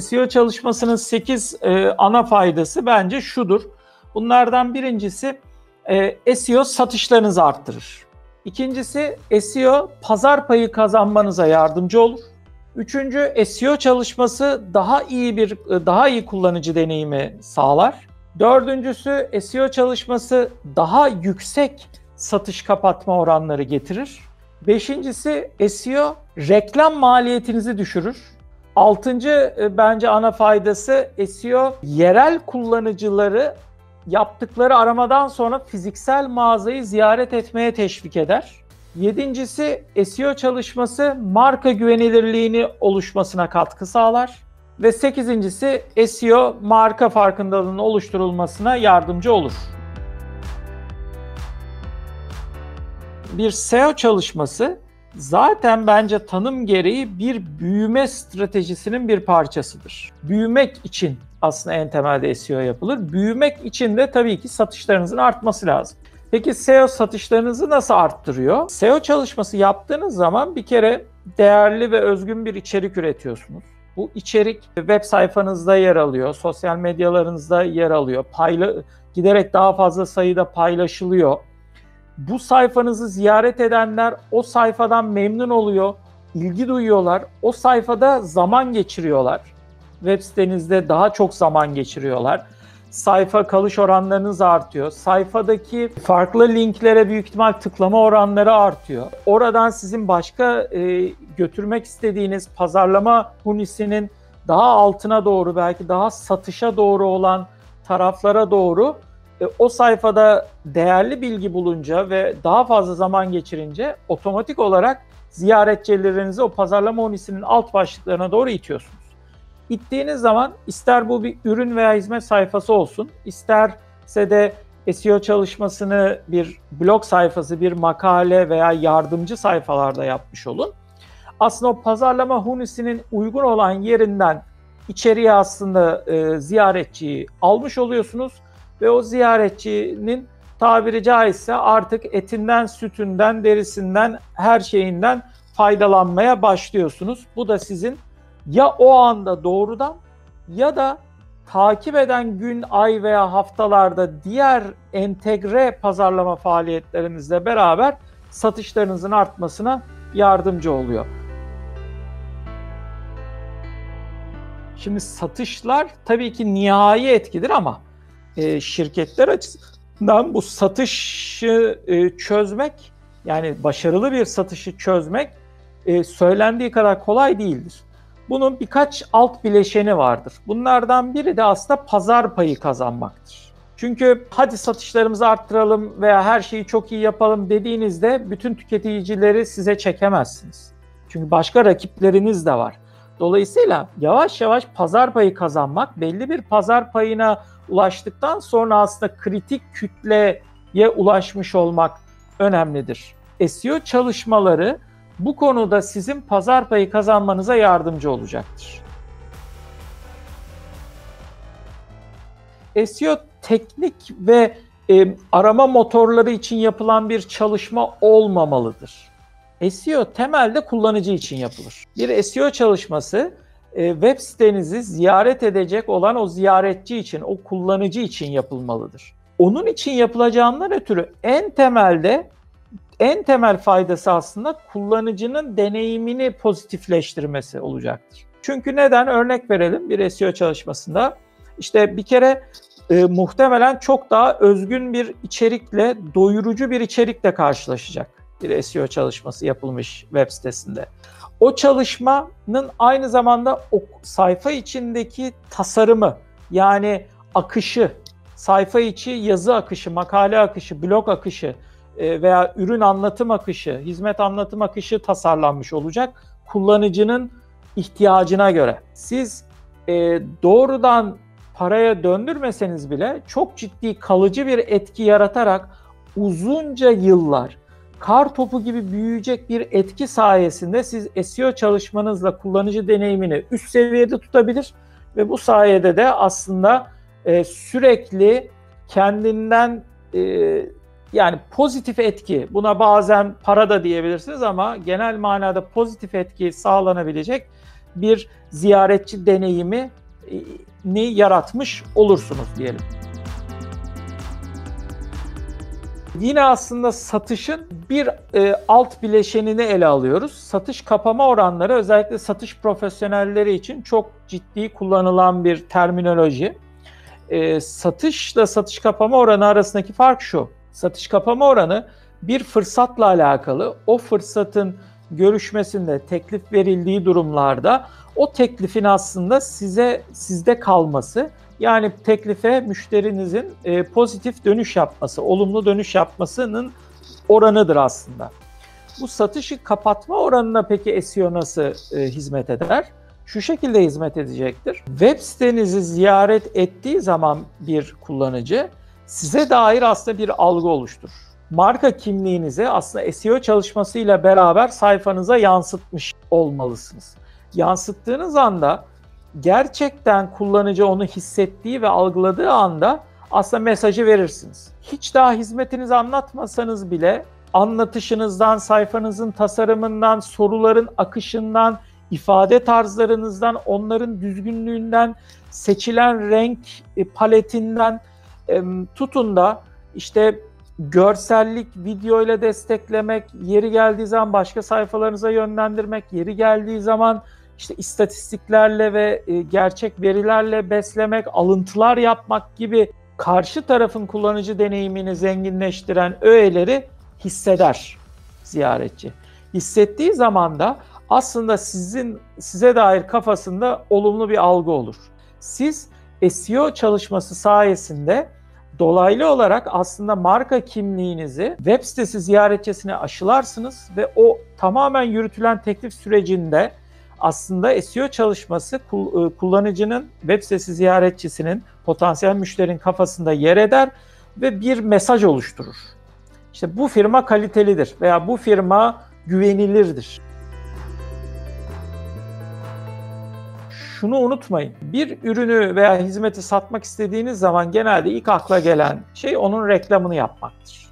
SEO çalışmasının 8 e, ana faydası bence şudur. Bunlardan birincisi e, SEO satışlarınızı arttırır. İkincisi SEO pazar payı kazanmanıza yardımcı olur. Üçüncü SEO çalışması daha iyi bir daha iyi kullanıcı deneyimi sağlar. Dördüncüsü SEO çalışması daha yüksek satış kapatma oranları getirir. Beşincisi SEO reklam maliyetinizi düşürür. Altıncı e, bence ana faydası SEO yerel kullanıcıları yaptıkları aramadan sonra fiziksel mağazayı ziyaret etmeye teşvik eder. Yedincisi SEO çalışması marka güvenilirliğini oluşmasına katkı sağlar. Ve sekizincisi SEO marka farkındalığının oluşturulmasına yardımcı olur. Bir SEO çalışması zaten bence tanım gereği bir büyüme stratejisinin bir parçasıdır. Büyümek için aslında en temelde SEO yapılır. Büyümek için de tabii ki satışlarınızın artması lazım. Peki SEO satışlarınızı nasıl arttırıyor? SEO çalışması yaptığınız zaman bir kere değerli ve özgün bir içerik üretiyorsunuz. Bu içerik web sayfanızda yer alıyor, sosyal medyalarınızda yer alıyor. Payla giderek daha fazla sayıda paylaşılıyor. Bu sayfanızı ziyaret edenler o sayfadan memnun oluyor, ilgi duyuyorlar. O sayfada zaman geçiriyorlar. Web sitenizde daha çok zaman geçiriyorlar sayfa kalış oranlarınız artıyor. Sayfadaki farklı linklere büyük ihtimal tıklama oranları artıyor. Oradan sizin başka e, götürmek istediğiniz pazarlama hunisinin daha altına doğru belki daha satışa doğru olan taraflara doğru o sayfada değerli bilgi bulunca ve daha fazla zaman geçirince otomatik olarak ziyaretçilerinizi o pazarlama hunisinin alt başlıklarına doğru itiyorsunuz. İttiğiniz zaman ister bu bir ürün veya hizmet sayfası olsun, isterse de SEO çalışmasını bir blog sayfası, bir makale veya yardımcı sayfalarda yapmış olun. Aslında o pazarlama hunisinin uygun olan yerinden içeriye aslında e, ziyaretçiyi almış oluyorsunuz ve o ziyaretçinin tabiri caizse artık etinden, sütünden, derisinden, her şeyinden faydalanmaya başlıyorsunuz. Bu da sizin ya o anda doğrudan ya da takip eden gün, ay veya haftalarda diğer entegre pazarlama faaliyetlerinizle beraber satışlarınızın artmasına yardımcı oluyor. Şimdi satışlar tabii ki nihai etkidir ama e, şirketler açısından bu satışı e, çözmek yani başarılı bir satışı çözmek e, söylendiği kadar kolay değildir. Bunun birkaç alt bileşeni vardır. Bunlardan biri de aslında pazar payı kazanmaktır. Çünkü hadi satışlarımızı arttıralım veya her şeyi çok iyi yapalım dediğinizde bütün tüketicileri size çekemezsiniz. Çünkü başka rakipleriniz de var. Dolayısıyla yavaş yavaş pazar payı kazanmak, belli bir pazar payına ulaştıktan sonra aslında kritik kütleye ulaşmış olmak önemlidir. SEO çalışmaları bu konuda sizin pazar payı kazanmanıza yardımcı olacaktır. SEO teknik ve e, arama motorları için yapılan bir çalışma olmamalıdır. SEO temelde kullanıcı için yapılır. Bir SEO çalışması e, web sitenizi ziyaret edecek olan o ziyaretçi için, o kullanıcı için yapılmalıdır. Onun için yapılacağından ötürü en temelde en temel faydası aslında kullanıcının deneyimini pozitifleştirmesi olacaktır. Çünkü neden? Örnek verelim bir SEO çalışmasında. İşte bir kere e, muhtemelen çok daha özgün bir içerikle, doyurucu bir içerikle karşılaşacak bir SEO çalışması yapılmış web sitesinde. O çalışmanın aynı zamanda o sayfa içindeki tasarımı yani akışı, sayfa içi yazı akışı, makale akışı, blog akışı, e, veya ürün anlatım akışı, hizmet anlatım akışı tasarlanmış olacak kullanıcının ihtiyacına göre. Siz e, doğrudan paraya döndürmeseniz bile çok ciddi kalıcı bir etki yaratarak uzunca yıllar kar topu gibi büyüyecek bir etki sayesinde siz SEO çalışmanızla kullanıcı deneyimini üst seviyede tutabilir ve bu sayede de aslında e, sürekli kendinden e, yani pozitif etki, buna bazen para da diyebilirsiniz ama genel manada pozitif etki sağlanabilecek bir ziyaretçi deneyimi ni yaratmış olursunuz diyelim. Yine aslında satışın bir e, alt bileşenini ele alıyoruz. Satış kapama oranları özellikle satış profesyonelleri için çok ciddi kullanılan bir terminoloji. E, satışla satış kapama oranı arasındaki fark şu. Satış kapama oranı bir fırsatla alakalı. O fırsatın görüşmesinde teklif verildiği durumlarda o teklifin aslında size sizde kalması yani teklife müşterinizin e, pozitif dönüş yapması, olumlu dönüş yapmasının oranıdır aslında. Bu satışı kapatma oranına peki SEO nasıl e, hizmet eder? Şu şekilde hizmet edecektir. Web sitenizi ziyaret ettiği zaman bir kullanıcı size dair aslında bir algı oluşturur. Marka kimliğinizi aslında SEO çalışmasıyla beraber sayfanıza yansıtmış olmalısınız. Yansıttığınız anda gerçekten kullanıcı onu hissettiği ve algıladığı anda aslında mesajı verirsiniz. Hiç daha hizmetinizi anlatmasanız bile anlatışınızdan, sayfanızın tasarımından, soruların akışından, ifade tarzlarınızdan, onların düzgünlüğünden, seçilen renk e, paletinden tutun da işte görsellik video ile desteklemek, yeri geldiği zaman başka sayfalarınıza yönlendirmek, yeri geldiği zaman işte istatistiklerle ve e, gerçek verilerle beslemek, alıntılar yapmak gibi karşı tarafın kullanıcı deneyimini zenginleştiren öğeleri hisseder ziyaretçi. Hissettiği zaman da aslında sizin size dair kafasında olumlu bir algı olur. Siz SEO çalışması sayesinde dolaylı olarak aslında marka kimliğinizi web sitesi ziyaretçisine aşılarsınız ve o tamamen yürütülen teklif sürecinde aslında SEO çalışması e, kullanıcının web sitesi ziyaretçisinin potansiyel müşterinin kafasında yer eder ve bir mesaj oluşturur. İşte bu firma kalitelidir veya bu firma güvenilirdir. Şunu unutmayın. Bir ürünü veya hizmeti satmak istediğiniz zaman genelde ilk akla gelen şey onun reklamını yapmaktır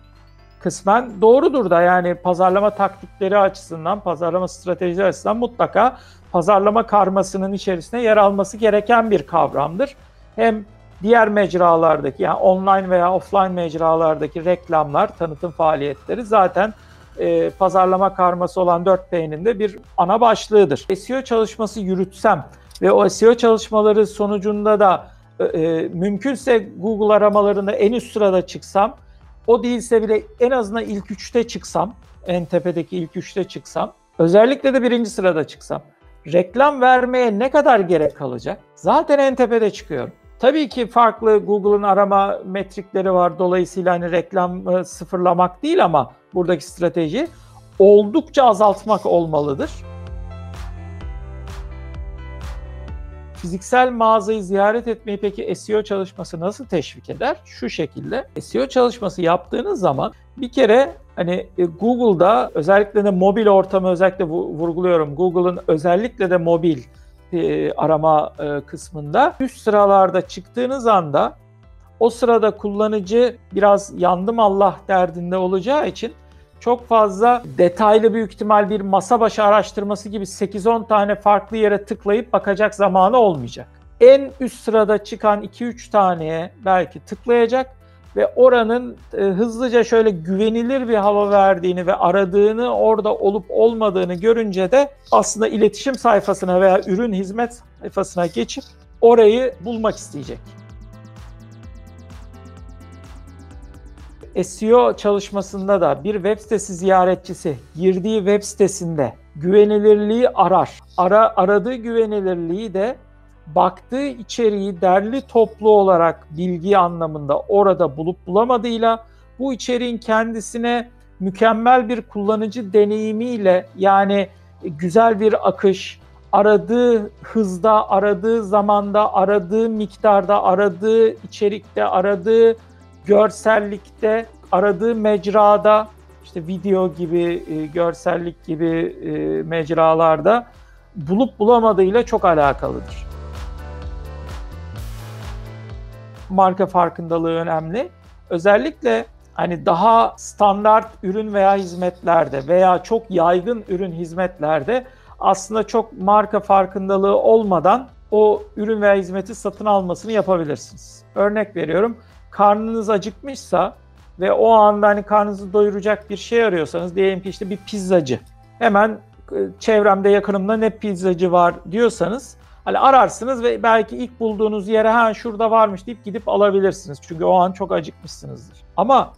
kısmen doğrudur da yani pazarlama taktikleri açısından, pazarlama stratejileri açısından mutlaka pazarlama karmasının içerisine yer alması gereken bir kavramdır. Hem diğer mecralardaki yani online veya offline mecralardaki reklamlar, tanıtım faaliyetleri zaten e, pazarlama karması olan 4P'nin de bir ana başlığıdır. SEO çalışması yürütsem ve o SEO çalışmaları sonucunda da e, e, mümkünse Google aramalarında en üst sırada çıksam, o değilse bile en azından ilk üçte çıksam, en tepedeki ilk üçte çıksam, özellikle de birinci sırada çıksam reklam vermeye ne kadar gerek kalacak? Zaten en tepede çıkıyorum. Tabii ki farklı Google'ın arama metrikleri var. Dolayısıyla hani reklam sıfırlamak değil ama buradaki strateji oldukça azaltmak olmalıdır. Fiziksel mağazayı ziyaret etmeyi peki SEO çalışması nasıl teşvik eder? Şu şekilde. SEO çalışması yaptığınız zaman bir kere hani e, Google'da özellikle de mobil ortamı özellikle vurguluyorum. Google'ın özellikle de mobil e, arama e, kısmında üst sıralarda çıktığınız anda o sırada kullanıcı biraz yandım Allah derdinde olacağı için çok fazla detaylı büyük ihtimal bir masa başı araştırması gibi 8-10 tane farklı yere tıklayıp bakacak zamanı olmayacak. En üst sırada çıkan 2-3 taneye belki tıklayacak ve oranın e, hızlıca şöyle güvenilir bir hava verdiğini ve aradığını orada olup olmadığını görünce de aslında iletişim sayfasına veya ürün hizmet sayfasına geçip orayı bulmak isteyecek. SEO çalışmasında da bir web sitesi ziyaretçisi girdiği web sitesinde güvenilirliği arar. Ara, aradığı güvenilirliği de baktığı içeriği derli toplu olarak bilgi anlamında orada bulup bulamadığıyla bu içeriğin kendisine mükemmel bir kullanıcı deneyimiyle yani güzel bir akış, aradığı hızda, aradığı zamanda, aradığı miktarda, aradığı içerikte, aradığı görsellikte, aradığı mecrada, işte video gibi, e, görsellik gibi e, mecralarda bulup bulamadığıyla çok alakalıdır. Marka farkındalığı önemli. Özellikle hani daha standart ürün veya hizmetlerde veya çok yaygın ürün hizmetlerde aslında çok marka farkındalığı olmadan o ürün veya hizmeti satın almasını yapabilirsiniz. Örnek veriyorum. Karnınız acıkmışsa ve o anda hani karnınızı doyuracak bir şey arıyorsanız diyelim ki işte bir pizzacı. Hemen e, çevremde yakınımda ne pizzacı var diyorsanız hani ararsınız ve belki ilk bulduğunuz yere ha şurada varmış deyip gidip alabilirsiniz. Çünkü o an çok acıkmışsınızdır. Ama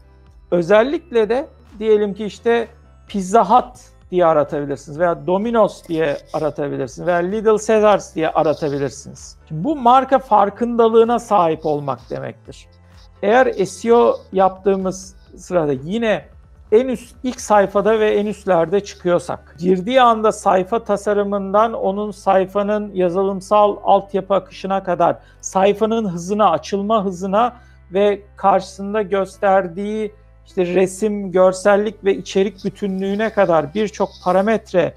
özellikle de diyelim ki işte Pizza Hut diye aratabilirsiniz veya Domino's diye aratabilirsiniz veya Little Caesars diye aratabilirsiniz. Şimdi bu marka farkındalığına sahip olmak demektir. Eğer SEO yaptığımız sırada yine en üst ilk sayfada ve en üstlerde çıkıyorsak, girdiği anda sayfa tasarımından onun sayfanın yazılımsal altyapı akışına kadar, sayfanın hızına, açılma hızına ve karşısında gösterdiği işte resim, görsellik ve içerik bütünlüğüne kadar birçok parametre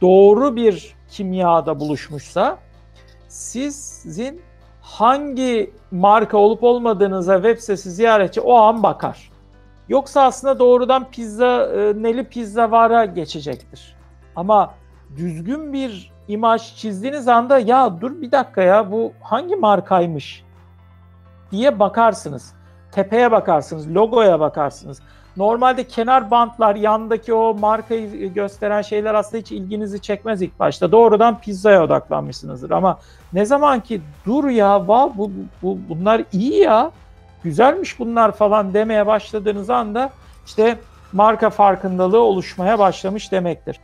doğru bir kimyada buluşmuşsa sizin hangi marka olup olmadığınıza web sitesi ziyaretçi o an bakar. Yoksa aslında doğrudan pizza, e, neli pizza vara geçecektir. Ama düzgün bir imaj çizdiğiniz anda ya dur bir dakika ya bu hangi markaymış diye bakarsınız. Tepeye bakarsınız, logoya bakarsınız. Normalde kenar bantlar, yandaki o markayı gösteren şeyler aslında hiç ilginizi çekmez ilk başta. Doğrudan pizzaya odaklanmışsınızdır ama ne zaman ki dur ya, va bu, bu bunlar iyi ya, güzelmiş bunlar falan demeye başladığınız anda işte marka farkındalığı oluşmaya başlamış demektir.